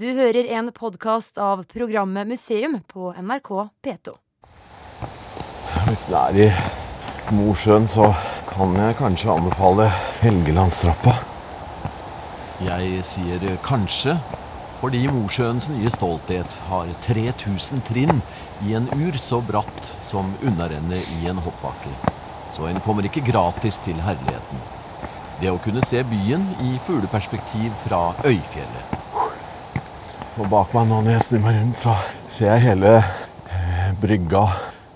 Du hører en podkast av programmet Museum på NRK P2. Hvis det er i Mosjøen, så kan jeg kanskje anbefale Helgelandstrappa. Jeg sier kanskje, fordi Mosjøens nye stolthet har 3000 trinn i en ur så bratt som unnarennet i en hoppbakke. Så en kommer ikke gratis til herligheten. Det å kunne se byen i fugleperspektiv fra Øyfjellet. Og bak meg nå når jeg snur meg rundt, så ser jeg hele eh, brygga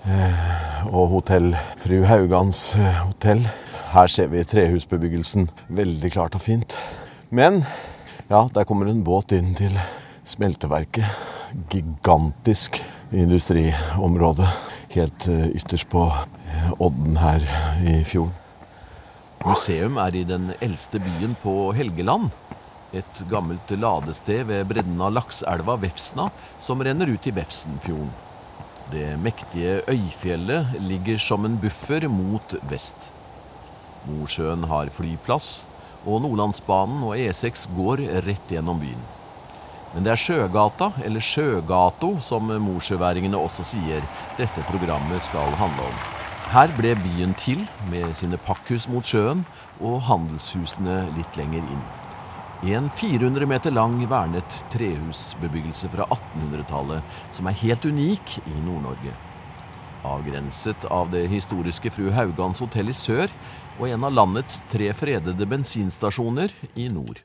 eh, og hotell Fru Haugans eh, hotell. Her ser vi trehusbebyggelsen veldig klart og fint. Men ja, der kommer en båt inn til smelteverket. Gigantisk industriområde. Helt ytterst på odden her i fjorden. Museum er i den eldste byen på Helgeland. Et gammelt ladested ved bredden av Lakselva Vefsna, som renner ut i Vefsnfjorden. Det mektige Øyfjellet ligger som en buffer mot vest. Mosjøen har flyplass, og Nordlandsbanen og E6 går rett gjennom byen. Men det er Sjøgata, eller Sjøgato, som mosjøværingene også sier dette programmet skal handle om. Her ble byen til, med sine pakkhus mot sjøen og handelshusene litt lenger inn. En 400 meter lang vernet trehusbebyggelse fra 1800-tallet som er helt unik i Nord-Norge. Avgrenset av det historiske Fru Haugans hotell i sør og en av landets tre fredede bensinstasjoner i nord.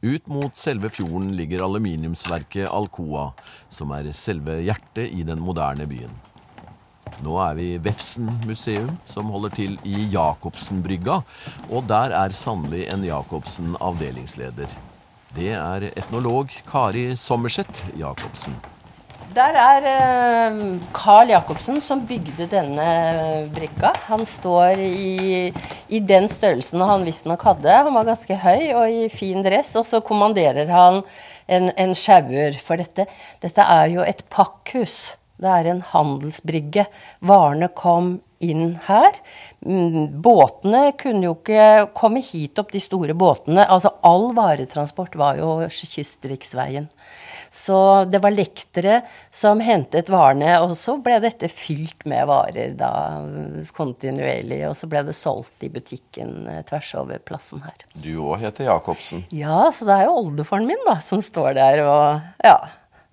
Ut mot selve fjorden ligger aluminiumsverket Alcoa, som er selve hjertet i den moderne byen. Nå er vi i Vefsn museum, som holder til i Jacobsenbrygga. Og der er sannelig en Jacobsen avdelingsleder. Det er etnolog Kari Sommerseth Jacobsen. Der er eh, Carl Jacobsen som bygde denne brygga. Han står i, i den størrelsen han visstnok hadde. Han var ganske høy og i fin dress. Og så kommanderer han en, en sjauer. For dette, dette er jo et pakkhus. Det er en handelsbrygge. Varene kom inn her. Mm, båtene kunne jo ikke komme hit opp, de store båtene. Altså all varetransport var jo kystriksveien. Så det var lektere som hentet varene, og så ble dette fylt med varer da kontinuerlig. Og så ble det solgt i butikken eh, tvers over plassen her. Du òg heter Jacobsen. Ja, så det er jo oldefaren min da som står der og ja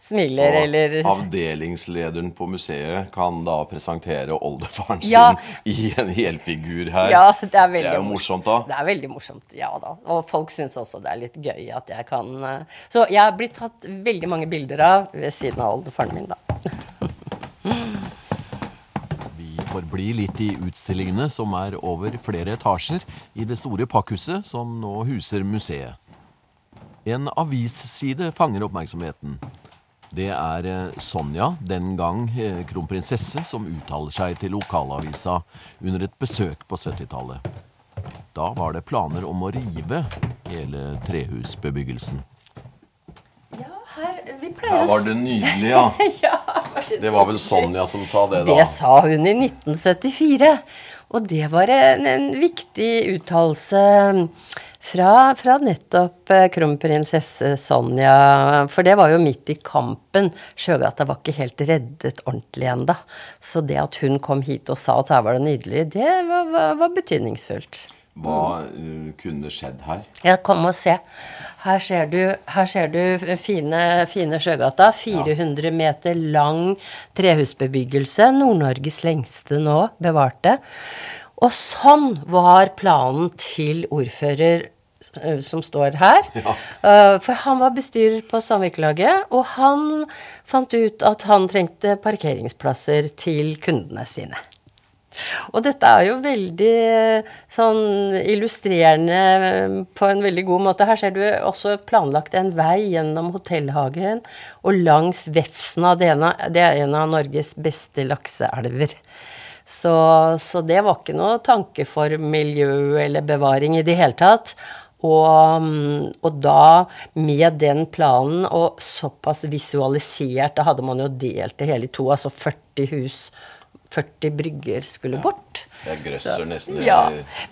smiler Så eller avdelingslederen på museet kan da presentere oldefaren Ja. sin i en helfigur her. Ja, det er veldig Det er jo morsomt, da. Det er veldig morsomt, ja da. Og folk syns også det er litt gøy at jeg kan eh, Så jeg har blitt tatt veldig mange bilder av ved siden av oldefaren min, da. Vi får bli litt i utstillingene, som er over flere etasjer i det store pakkhuset som nå huser museet. En avisside fanger oppmerksomheten. Det er eh, Sonja, den gang eh, kronprinsesse, som uttaler seg til lokalavisa under et besøk på 70-tallet. Da var det planer om å rive hele trehusbebyggelsen. Ja, her Vi Ja, pleier var det nydelig, ja. ja, var det Det var vel Sonja som sa det, da. Det sa hun i 1974. Og det var en, en viktig uttalelse fra, fra nettopp eh, kronprinsesse Sonja. For det var jo midt i kampen. Sjøgata var ikke helt reddet ordentlig ennå. Så det at hun kom hit og sa at her var det nydelig, det var, var, var betydningsfullt. Hva uh, kunne skjedd her? Ja, kom og se. Her ser du, her ser du fine, fine Sjøgata. 400 meter lang trehusbebyggelse. Nord-Norges lengste nå, bevarte. Og sånn var planen til ordfører som står her. Eh, For han var bestyrer på samvirkelaget, og han fant ut at han trengte parkeringsplasser til kundene sine. Og dette er jo veldig eh, sånn illustrerende eh, på en veldig god måte. Her ser du også planlagt en vei gjennom hotellhagen og langs Vefsna. Det er en av Norges beste lakseelver. Så, så det var ikke noe tanke for miljø eller bevaring i det hele tatt. Og, og da, med den planen, og såpass visualisert, da hadde man jo delt det hele i to, altså 40 hus 40 brygger skulle bort. Jeg grøsser nesten Jeg Ja.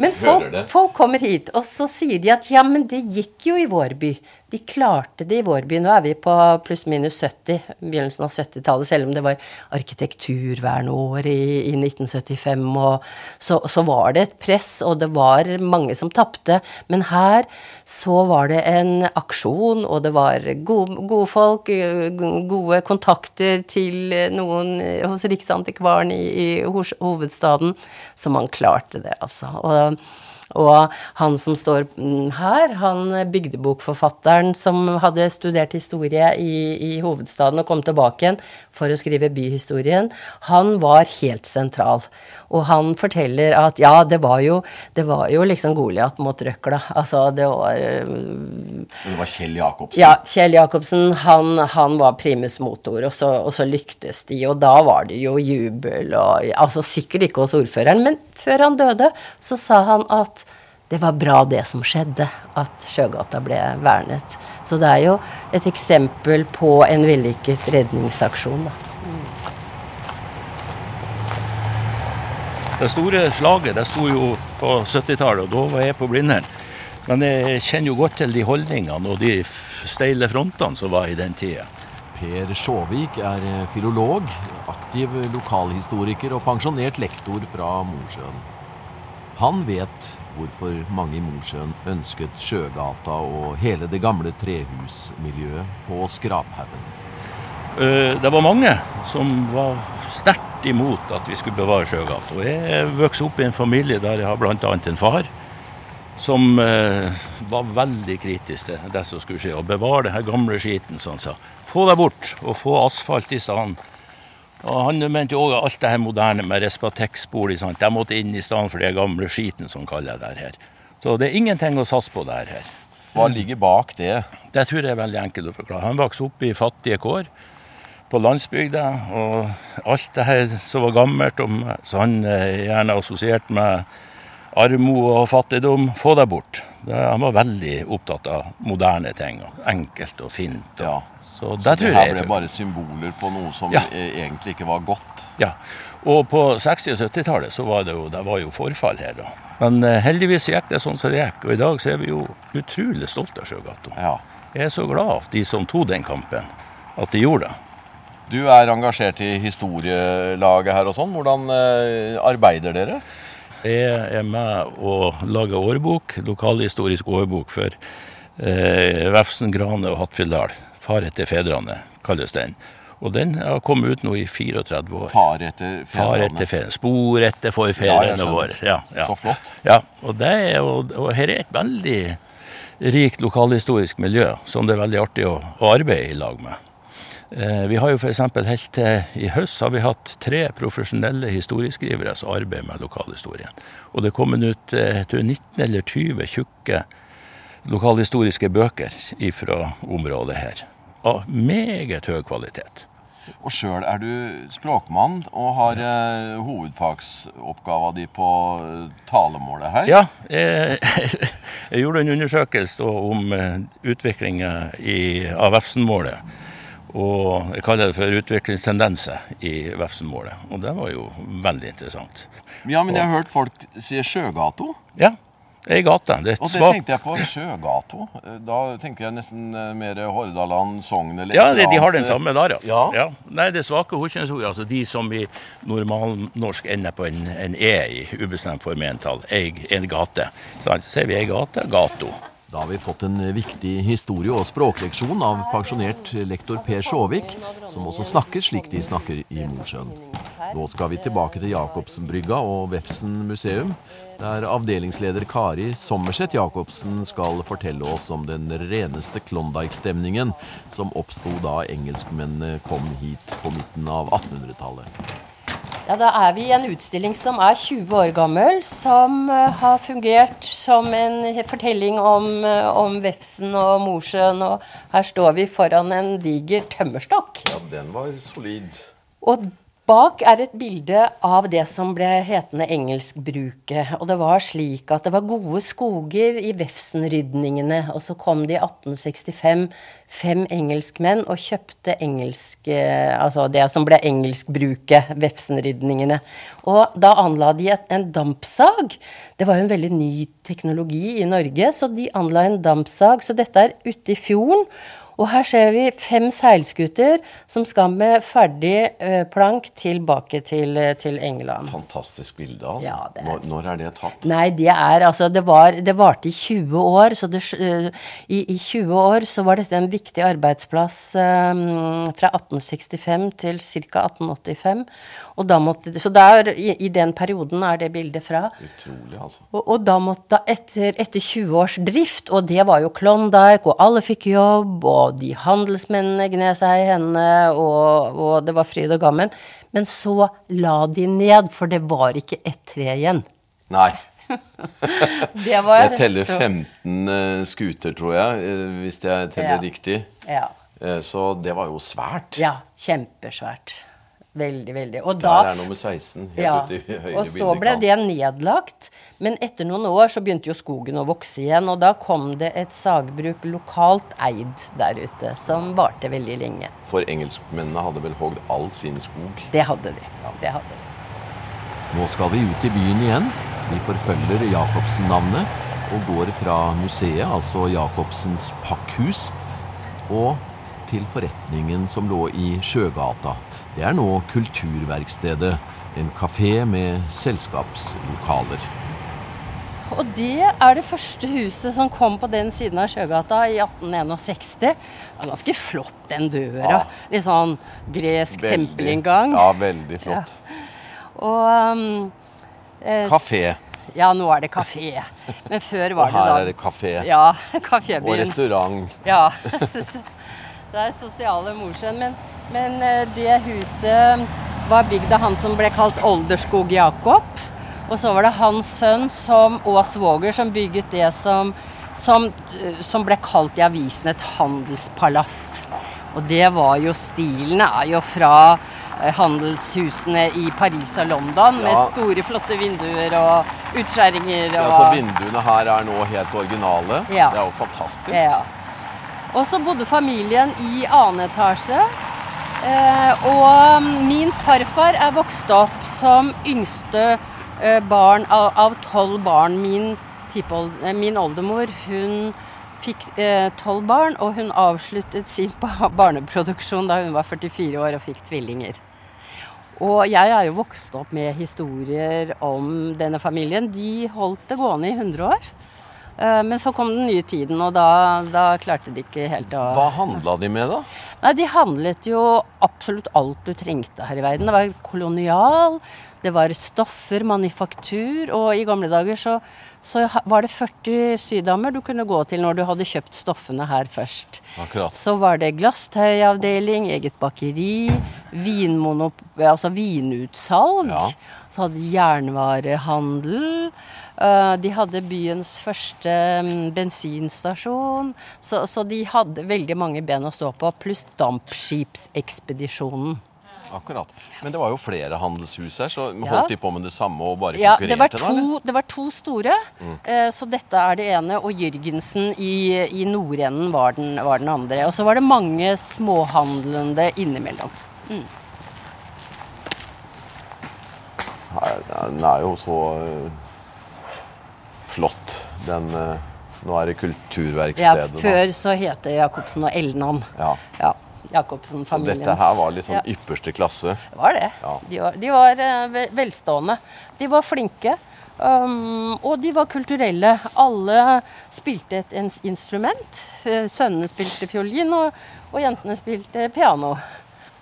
Men folk, folk kommer hit, og så sier de at ja, men det gikk jo i vår by. de klarte det i vår by. Nå er vi på pluss-minus 70, begynnelsen av 70-tallet, selv om det var arkitekturvernår i, i 1975. Og så, så, var det et press, og det var mange som tapte. Men her så var det en aksjon, og det var gode, gode folk, gode kontakter til noen hos Riksantikvaren i, i hovedstaden, så man klarte det, altså. Og og han som står mm, her, han bygdebokforfatteren som hadde studert historie i, i, hovedstaden og kom tilbake igjen for å skrive byhistorien, han var helt sentral. Og han forteller at ja, det var jo, det var jo liksom Goliat mot røkla. Altså, det var Det var Kjell Jacobsen? Ja, Kjell Jacobsen. Han, han var primus motor, og så, og så, lyktes de. Og da var det jo jubel og Altså sikkert ikke hos ordføreren, men før han døde, så sa han at det var bra det som skjedde, at Sjøgata ble vernet. Så det er jo et eksempel på en vellykket redningsaksjon, da. Det store slaget det sto jo på 70-tallet, og da var jeg på Blindern. Men jeg kjenner jo godt til de holdningene og de steile frontene som var i den tida. Per Sjåvik er filolog, aktiv lokalhistoriker og pensjonert lektor fra Mosjøen. Han vet hvorfor mange i Mosjøen ønsket Sjøgata og hele det gamle trehusmiljøet på Skraphaugen. Eh, det var mange som var sterkt imot at vi skulle bevare Sjøgata. Og jeg vokste opp i en familie der jeg har bl.a. en far som eh, var veldig kritisk til det som skulle skje. Å bevare den gamle skiten, som han sa. Få deg bort, og få asfalt i stedet. Og Han mente òg alt det her moderne med Respatex-bolig, de måtte inn i stedet for den gamle skiten, som kaller det her. Så det er ingenting å satse på det her. Hva ligger bak det? Det tror jeg er veldig enkelt å forklare. Han vokste opp i fattige kår på landsbygda. Og alt det her som var gammelt, så han eh, gjerne assosiert med armod og fattigdom, få det bort. Det, han var veldig opptatt av moderne ting. Enkelt og fint. Og, ja. Så, det, så det her ble bare symboler på noe som ja. E- egentlig ikke var godt? Ja. Og på 60- og 70-tallet så var det jo, det var jo forfall her. da. Men uh, heldigvis gikk det sånn som det gikk. Og i dag så er vi jo utrolig stolte av Sjøgata. Ja. Jeg er så glad at de som tok den kampen, at de gjorde det. Du er engasjert i historielaget her og sånn. Hvordan eh, arbeider dere? Jeg er med og lager årbok, lokalhistorisk årbok for eh, Vefsn, Grane og Hattfjelldal. Far etter fedrene, kalles den. Og den har kommet ut nå i 34 år. Far etter fedrene? Spor etter forfedrene ja, våre. Ja, ja. Så flott. Ja, og, det er, og, og her er et veldig rikt lokalhistorisk miljø som det er veldig artig å, å arbeide i lag med. Eh, vi har jo f.eks. helt til i høst har vi hatt tre profesjonelle historieskrivere som arbeider med lokalhistorien. Og det er kommet ut eh, jeg tror 19 eller 20 tjukke lokalhistoriske bøker fra området her. Av meget høy kvalitet. Og sjøl er du språkmann og har eh, hovedfagsoppgava di på eh, talemålet her? Ja, jeg, jeg gjorde en undersøkelse om utviklinga av Vefsn-målet. Og jeg kaller det for utviklingstendenser i Vefsn-målet. Og det var jo veldig interessant. Ja, men jeg har hørt folk si Sjøgato. Ja, ei gate. Det og det svak... tenkte jeg på. Sjøgato. Da tenker jeg nesten eh, mer Hordaland, Sogn eller Ja, de, de har den samme der, altså. Ja. ja. Nei, det svake hodkjønnsordet, altså de som i normalnorsk ender på en, en E i ubestemt form entall, en gate. Så sier vi ei gate, gato. Da har vi fått en viktig historie- og språkleksjon av pensjonert lektor Per Sjåvik, som også snakker slik de snakker i Mosjøen. Nå skal vi tilbake til Jacobsenbrygga og Vefsn museum, der avdelingsleder Kari Sommerseth Jacobsen skal fortelle oss om den reneste Klondyke-stemningen som oppsto da engelskmennene kom hit på midten av 1800-tallet. Ja, Da er vi i en utstilling som er 20 år gammel, som uh, har fungert som en fortelling om, uh, om Vefsn og Mosjøen. Og her står vi foran en diger tømmerstokk. Ja, den var solid. Og Bak er et bilde av det som ble hetende engelskbruket. Og det var slik at det var gode skoger i Vefsnrydningene. Og så kom det i 1865 fem engelskmenn og kjøpte engelsk Altså det som ble engelskbruket, Vefsnrydningene. Og da anla de en dampsag. Det var jo en veldig ny teknologi i Norge, så de anla en dampsag. Så dette er ute i fjorden. Og her ser vi fem seilskuter som skal med ferdig eh, plank tilbake til, eh, til, England. Fantastisk bilde, altså. Ja, er... når, når, er det tatt? Nei, det er altså Det, var, det varte i 20 år. Så det, uh, i, i, 20 år så var dette en viktig arbeidsplass um, fra 1865 til ca. 1885. Og da måtte, så der, i, i, den perioden er det bildet fra. Utrolig, altså. Og, og da måtte, etter, etter 20 års drift, og det var jo Klondyke, og alle fikk jobb, og de handelsmennene gned seg i hendene, og, og, det var fryd og gammen. Men så la de ned, for det var ikke ett tre igjen. Nei. var, jeg teller 15 uh, eh, skuter, tror jeg, uh, hvis jeg teller ja. riktig. Ja. Uh, så det var jo svært. Ja, kjempesvært. Veldig, veldig. Og Der er nummer 16. helt ja, ute i høyre Og så ble det nedlagt. Men etter noen år så begynte jo skogen å vokse igjen. Og da kom det et sagbruk lokalt eid der ute, som varte veldig lenge. For engelskmennene hadde vel hogd all sin skog? Det hadde de. Ja. Det hadde de. Nå skal vi ut i byen igjen. Vi forfølger Jacobsen-navnet og går fra museet, altså Jacobsens pakkhus, og til forretningen som lå i Sjøgata. Det er nå Kulturverkstedet, en kafé med selskapslokaler. Og det er det første huset som kom på den siden av Sjøgata i 1861. Det er ganske flott, den døra. Ja. Litt sånn gresk tempelinngang. Ja, veldig flott. Ja. Og um, eh, Kafé. Ja, nå er det kafé. Men før var det da Og her er det kafé. Ja, kafébyen. Og restaurant. Ja. det er sosiale Mosjøen. Men men eh, det huset var bygd av han som ble kalt Olderskog Jakob. Og så var det hans sønn som, og svoger som bygget det som, som, eh, som ble kalt i avisen et handelspalass. Og det var jo Stilen er jo fra eh, handelshusene i Paris og London ja. med store, flotte vinduer og utskjæringer. Og... Ja, så vinduene her er nå helt originale? Ja. Det er jo fantastisk. Ja. Og så bodde familien i annen etasje. Eh, og min farfar er vokst opp som yngste eh, barn av tolv barn. Min, eh, min, oldemor hun fikk tolv barn, og hun avsluttet sin barneproduksjon da hun var 44 år og fikk tvillinger. Og jeg er jo vokst opp med historier om denne familien. De holdt det gående i 100 år. Men så kom den nye tiden, og da, da klarte de ikke helt å Hva handla de med, da? Nei, de handlet jo absolutt alt du trengte her i verden. Det var kolonial, det var stoffer, manufaktur, og i gamle dager så, så var det 40 sydamer du kunne gå til når du hadde kjøpt stoffene her først. Akkurat. Så var det glasstøyavdeling, eget bakeri, altså vinutsalg. Ja. Så hadde jernvarehandel. Eh, de hadde byens første mm, bensinstasjon, så, så, de hadde veldig mange ben å stå på, pluss dampskipsekspedisjonen. Akkurat. Men det var jo flere handelshus her, så holdt ja. de på med det samme og bare ja, konkurrerte? Det var to, det var to store, mm. Eh, så dette er det ene. Og Jørgensen i, i nordenden var den, var den andre. Og så var det mange småhandlende innimellom. Mm. Den er jo så eh, flott. Den, eh, nå er det Kulturverkstedet. Ja, før da. så het det Jacobsen og Elnan. Ja. ja. Jacobsen Så dette her var liksom ja. ypperste klasse? Det var det. Ja. De var, de var uh, velstående. De var flinke. Um, og de var kulturelle. Alle spilte et instrument. Sønnene spilte fiolin, og, og jentene spilte piano.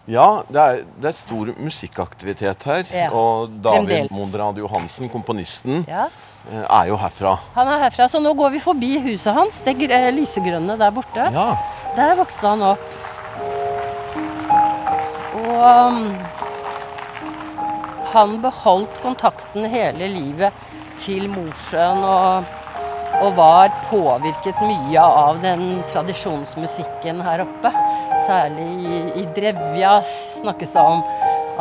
Ja, det er, det er, stor musikkaktivitet her. Ja. Og David Mondrad Johansen, komponisten, ja. Eh, er jo herfra. Han er herfra, Så nå går vi forbi huset hans, det lysegrønne der borte. Ja. Der vokste han opp. Og um, han beholdt kontakten hele livet til Mosjøen og, og var påvirket mye av den tradisjonsmusikken her oppe. Særlig i, i Drevja snakkes det om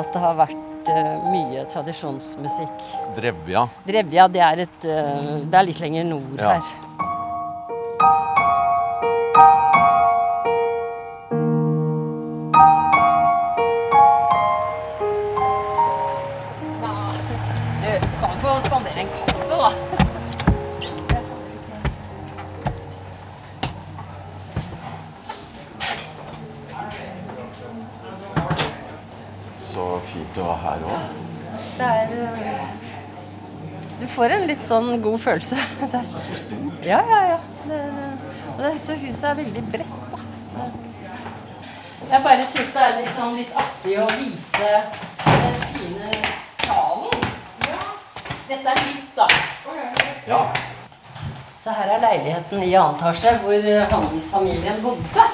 at det har vært eh, mye tradisjonsmusikk. Drevja. Drevja, det er, et, eh, det er litt lenger nord Ja. her. Du kan få spandere en kaffe, her òg. Det er eh, Du får en litt sånn god følelse. Det er så stort. Ja, ja, ja. Det er, eh, og det, så huset er veldig bredt, da. Jeg bare syns det er litt sånn litt artig å vise den fine salen. Ja. Dette er nytt, da. Ja. Så her er leiligheten i annen etasje hvor eh, handelsfamilien bodde.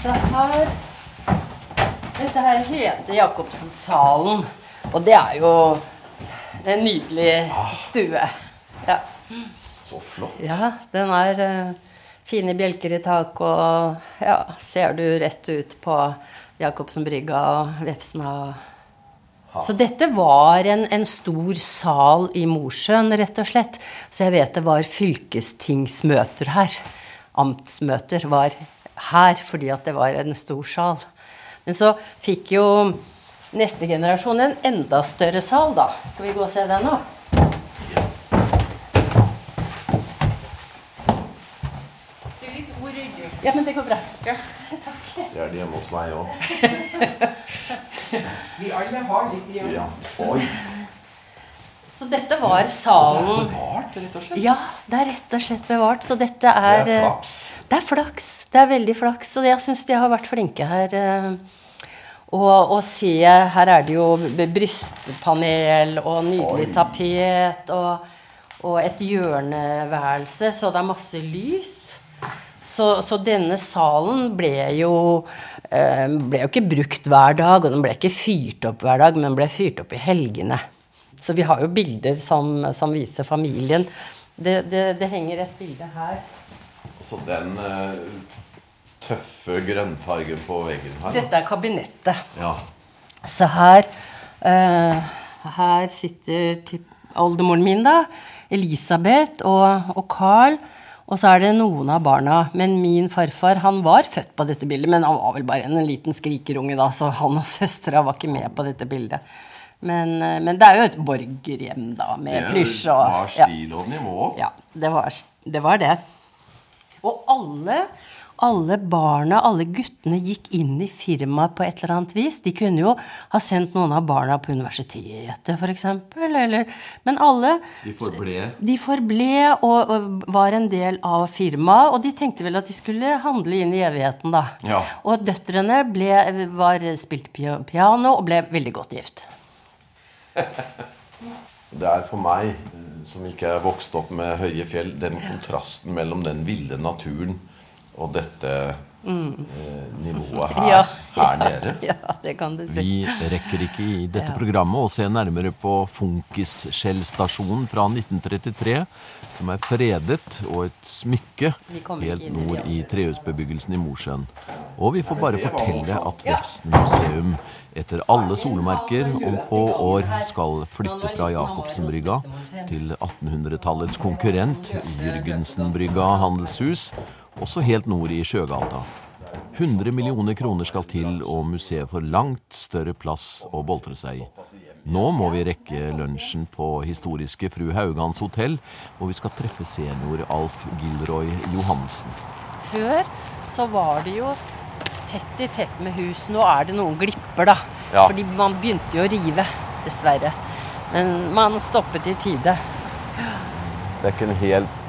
Så her Dette her heter Jacobsen-salen. Og det er jo en nydelig stue. Ja. Så flott. ja, den er uh, fine bjelker i tak, og ja, ser du rett ut på Jacobsen-brygga og Vefsna. Så dette var en, en stor sal i Mosjøen, rett og slett. Så jeg vet det var fylkestingsmøter her. Amtsmøter var her fordi at det var en stor sal. Men så fikk jo neste generasjon en enda større sal, da. Skal vi gå og se den nå? Ja, men det går bra. Ja. Takk. Det er det hjemme hos meg òg. Vi alle har litt i Ja. Oi. Så dette var salen Det er Bevart, rett og slett. Ja, det er rett og slett bevart. Så dette er Det er er eh, flaks. Det er flaks. Det er veldig flaks. Og jeg syns de har vært flinke her. eh, Og, og se, her er det jo brystpanel og nydelig tapet og, og et hjørneværelse, så det er masse lys. Så, så denne salen ble jo, eh, ble jo ikke brukt hver dag, og den ble ikke fyrt opp hver dag, men ble fyrt opp i helgene. Så vi har jo bilder som, som viser familien. Det, det, det henger et bilde her. Så den eh, tøffe grønnfargen på veggen her. Dette er kabinettet. Ja. Så her uh, Her sitter typ, oldemoren min, da. Elisabeth og, og Carl. Og så er det noen av barna. Men min farfar han var født på dette bildet, men han var vel bare en liten skrikerunge, da, så han og søstera var ikke med på dette bildet. Men, eh, men det er jo et borgerhjem, da, med plysj og Det var stil og nivå. Ja, det var det. Var det. Og alle, alle barna, alle guttene, gikk inn i firmaet på et eller annet vis. De kunne jo ha sendt noen av barna på universitetet, f.eks. Men alle De forble. de forble og, og var en del av firmaet, og de tenkte vel at de skulle handle inn i evigheten, da. Ja. Og døtrene ble, var, spilte piano og ble veldig godt gift. Det er for meg, eh, som ikke er vokst opp med høye fjell, den kontrasten mellom den ville naturen og dette nivået her, Mm. Ja, her nede. Ja, det kan du si. Vi rekker ikke i dette Ja. programmet å se nærmere på Funkisskjellstasjonen fra 1933, som er fredet og et smykke helt nord i trehusbebyggelsen i Mosjøen. Og vi får bare fortelle at Vefsn museum etter alle solemerker om få år skal flytte fra Jacobsenbrygga til 1800-tallets konkurrent Jørgensenbrygga handelshus, også helt nord i Sjøgata. 100 millioner kroner skal til, og museet får langt større plass å boltre seg i. Nå må vi rekke lunsjen på historiske Fru Haugans hotell, hvor vi skal treffe senior Alf Gilroy Johansen. Før så var det jo tett i tett med hus. Nå er det noen glipper, da. Ja. Fordi man begynte jo å rive, dessverre. Men man stoppet i tide. Det er ikke en helt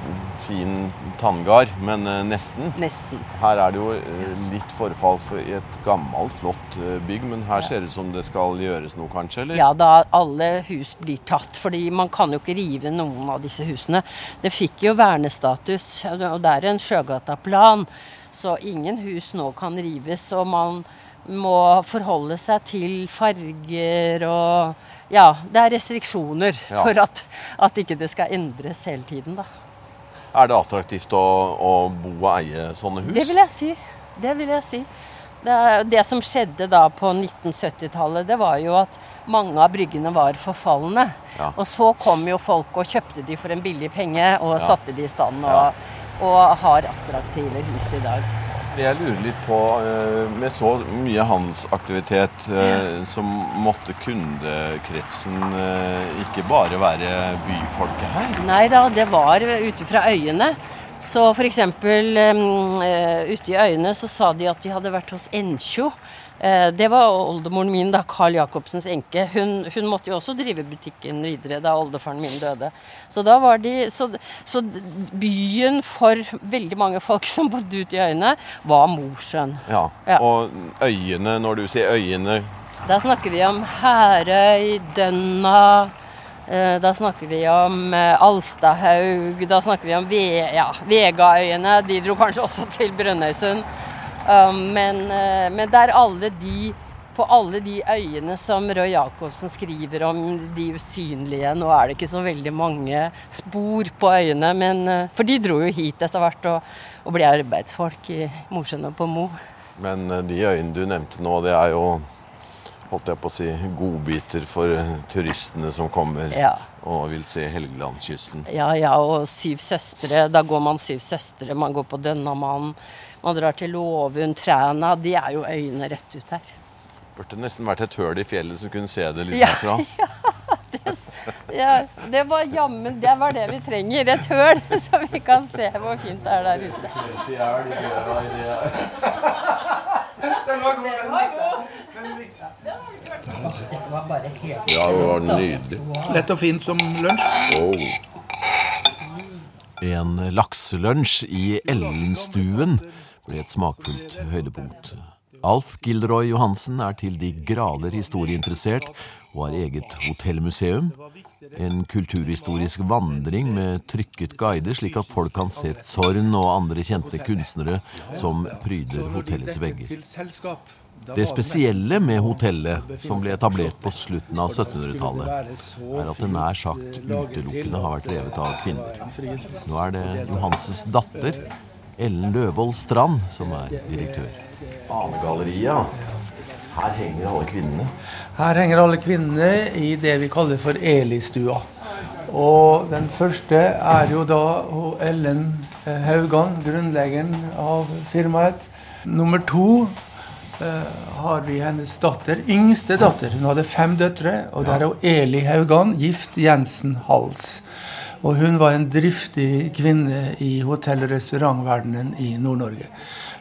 fin tanngard, men eh, nesten. Nesten. Her er det jo eh, litt forfall for i et gammelt, flott eh, bygg, men her ser det ut som det skal gjøres noe, kanskje? eller? Ja, da alle hus blir tatt. fordi man kan jo ikke rive noen av disse husene. Det fikk jo vernestatus, og det er en Sjøgata-plan. Så ingen hus nå kan rives, og man må forholde seg til farger og Ja, det er restriksjoner Ja. for at, at ikke det skal endres hele tiden, da. Er det attraktivt å, å bo og eie sånne hus? Det vil jeg si. Det vil jeg si. Det, det som skjedde da på 1970-tallet, det var jo at mange av bryggene var forfalne. Ja. Og så kom jo folk og kjøpte de for en billig penge og Ja. satte de i stand. Og, og har attraktive hus i dag. Jeg lurer litt på, eh, med så mye handelsaktivitet, eh, så måtte kundekretsen eh, ikke bare være byfolket her? Nei da, det var ute fra øyene. Så f.eks. Um, eh, ute i øyene så sa de at de hadde vært hos Enkjo. Uh, det var oldemoren min, da, Carl Jacobsens enke. Hun, hun måtte jo også drive butikken videre da oldefaren min døde. Så da var de Så, så byen for veldig mange folk som bodde ute i øyene, var Mosjøen. Ja. Ja. Og øyene, når du sier øyene Da snakker vi om Herøy, Dønna eh, Da snakker vi om eh, Alstahaug, da snakker vi om Ve ja, Vegaøyene. De dro kanskje også til Brønnøysund. Um, men, eh, men det er alle de på alle de øyene som Roy Jacobsen skriver om, de usynlige. Nå er det ikke så veldig mange spor på øyene, men, eh, for de dro jo hit etter hvert og, og ble arbeidsfolk i Mosjøen og på Mo. Men eh, de øyene du nevnte nå, det er jo holdt jeg på å si, godbiter for turistene som kommer Ja. og vil se Helgelandskysten. Ja, ja, og Syv søstre. Da går man Syv søstre. Man går på Dønnamannen. Man drar til Låvund, Træna. De er jo øyene rett ut her. Burde nesten vært et høl i fjellet som kunne se det litt Ja, herfra. Ja, det var jammen Det var det vi trenger. Et høl, så vi kan se hvor fint det er der ute. Dette var bare helt Ja, det var nydelig. Lett og fint som lunsj. Oh. En lakselunsj i Ellenstuen ble et smakfullt høydepunkt. Alf Gilroy Johansen er til de grader historieinteressert og har eget hotellmuseum. En kulturhistorisk vandring med trykket guide, slik at folk kan se Zorn og andre kjente kunstnere som pryder hotellets vegger. Det spesielle med hotellet, som ble etablert på slutten av 1700-tallet, er at det nær sagt utelukkende har vært drevet av kvinner. Nå er det Johanses datter, Ellen Løvold Strand, som er direktør. Anegalleriet. Her henger alle kvinnene. Her henger alle kvinnene i det vi kaller for Elistua. Og den første er jo da Ellen eh, Haugan, grunnleggeren av firmaet. Nummer to eh, har vi hennes datter, yngste datter. Hun hadde fem døtre. Og der er Eli Haugan, gift Jensen Hals. Og hun var en driftig kvinne i hotell- og restaurantverdenen i Nord-Norge.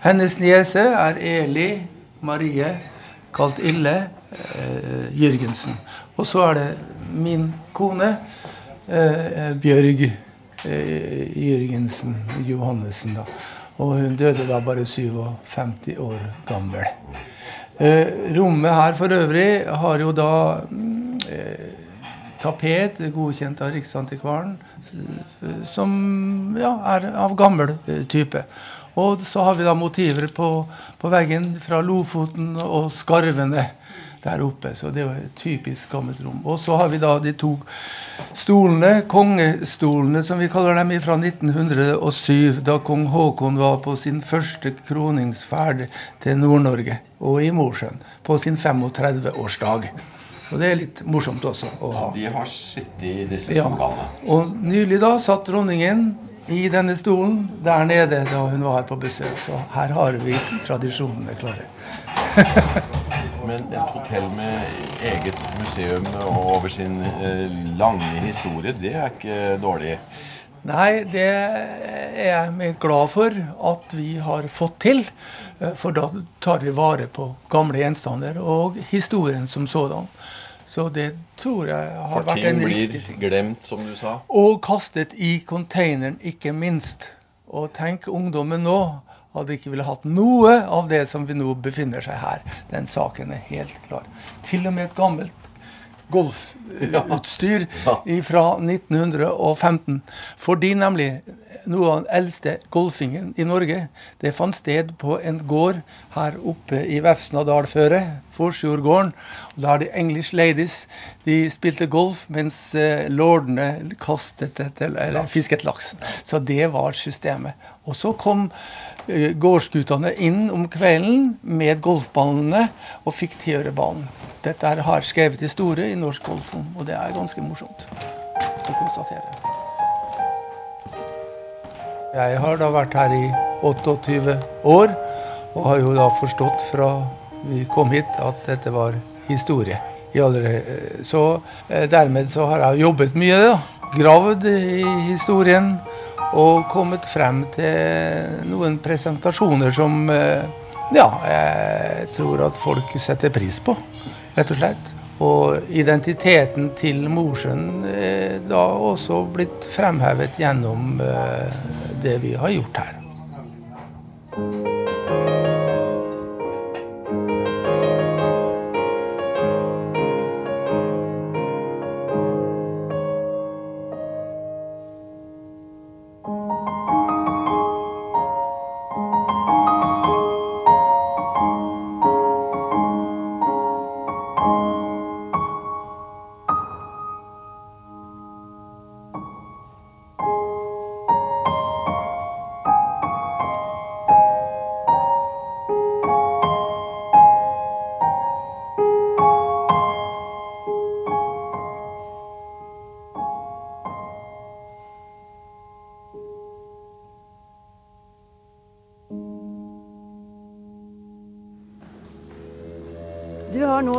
Hennes niese er Eli Marie, kalt Ille eh, Jørgensen. Og så er det min kone, eh, Bjørg eh, Jørgensen Johannessen. Og hun døde da bare 57 år gammel. Eh, rommet her for øvrig har jo da mm, eh, tapet godkjent av Riksantikvaren, som ja, er av gammel eh, type. Og så har vi da motiver på, på veggen fra Lofoten og Skarvene der oppe. Så det er jo et typisk gammelt rom. Og så har vi da de to stolene, kongestolene som vi kaller dem, fra 1907, da kong Haakon var på sin første kroningsferd til Nord-Norge og i Mosjøen på sin 35-årsdag. Og det er litt morsomt også å ha. De har sittet i disse Ja. stolene. Og nylig da satt dronningen i denne stolen der nede da hun var her på besøk. Så her har vi tradisjonene klare. Men et hotell med eget museum og over sin eh, lange historie, det er ikke dårlig. Nei, det er jeg meget glad for at vi har fått til. eh, For da tar vi vare på gamle gjenstander og historien som sådan. Så det tror jeg har For vært ting en blir riktig ting. glemt, som du sa. Og kastet i containeren, ikke minst. Og tenk ungdommen nå hadde ikke ville hatt noe av det som vi nå befinner seg her. Den saken er helt klar. Til og med et gammelt golfutstyr fra 1915. Fordi nemlig noe av den eldste golfingen i Norge. Det fant sted på en gård her oppe i Vefsnadalføret, Forsjordgården. Der de English ladies de spilte golf, mens eh, lordene kastet etter, eller fisket laks. Så det var systemet. Og så kom eh, gårdsguttene inn om kvelden med golfballene og fikk tiørebanen. Dette har skrevet historie i Norsk golf, og det er ganske morsomt å konstatere. Jeg har da vært her i 28 år, og har jo da forstått fra vi kom hit at dette var historie. Så eh, dermed så har jeg jobbet mye, da. Gravd i historien og kommet frem til noen presentasjoner som eh, ja, jeg tror at folk setter pris på, rett og slett. Og identiteten til Mosjøen er da også blitt fremhevet gjennom eh, det vi har gjort her.